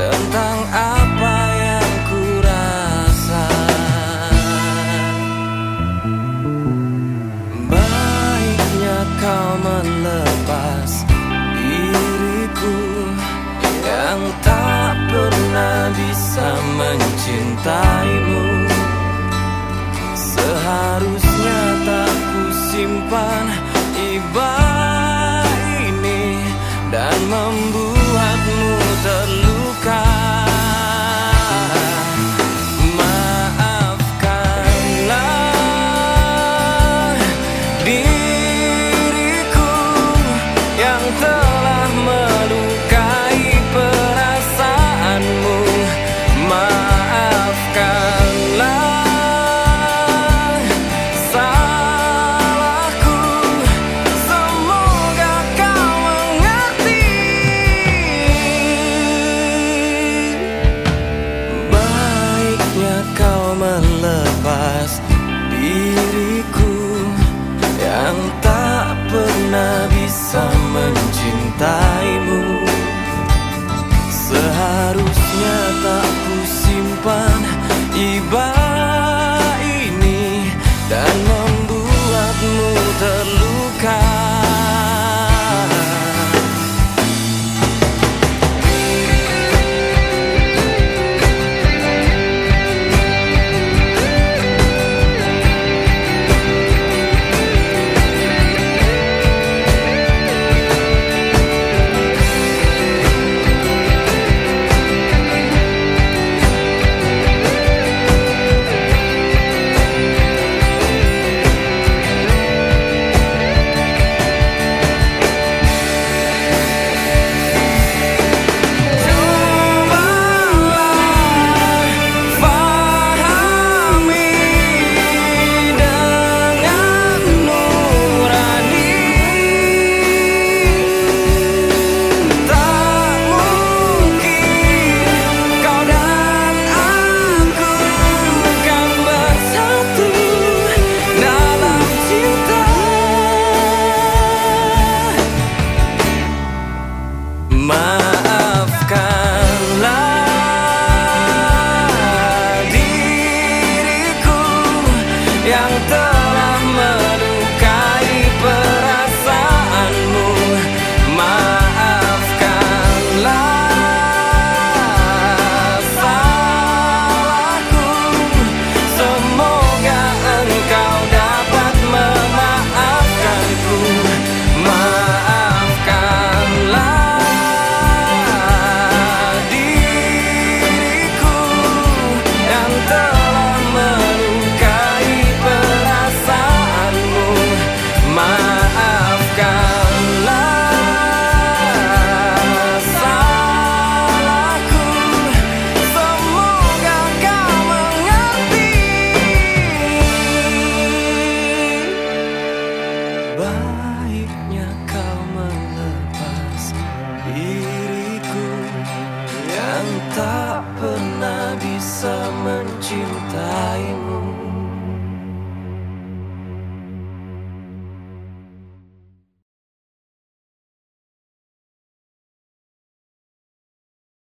tentang apa yang ku rasa Baiknya kau melepas diriku yang tak pernah bisa mencintaimu. Seharusnya tak ku simpan iba ini dan mau kau melepas diriku Yang tak pernah bisa mencintaimu Seharusnya tak ku simpan ibadah. Maafkanlah diriku yang telah tak pernah bisa mencintaimu.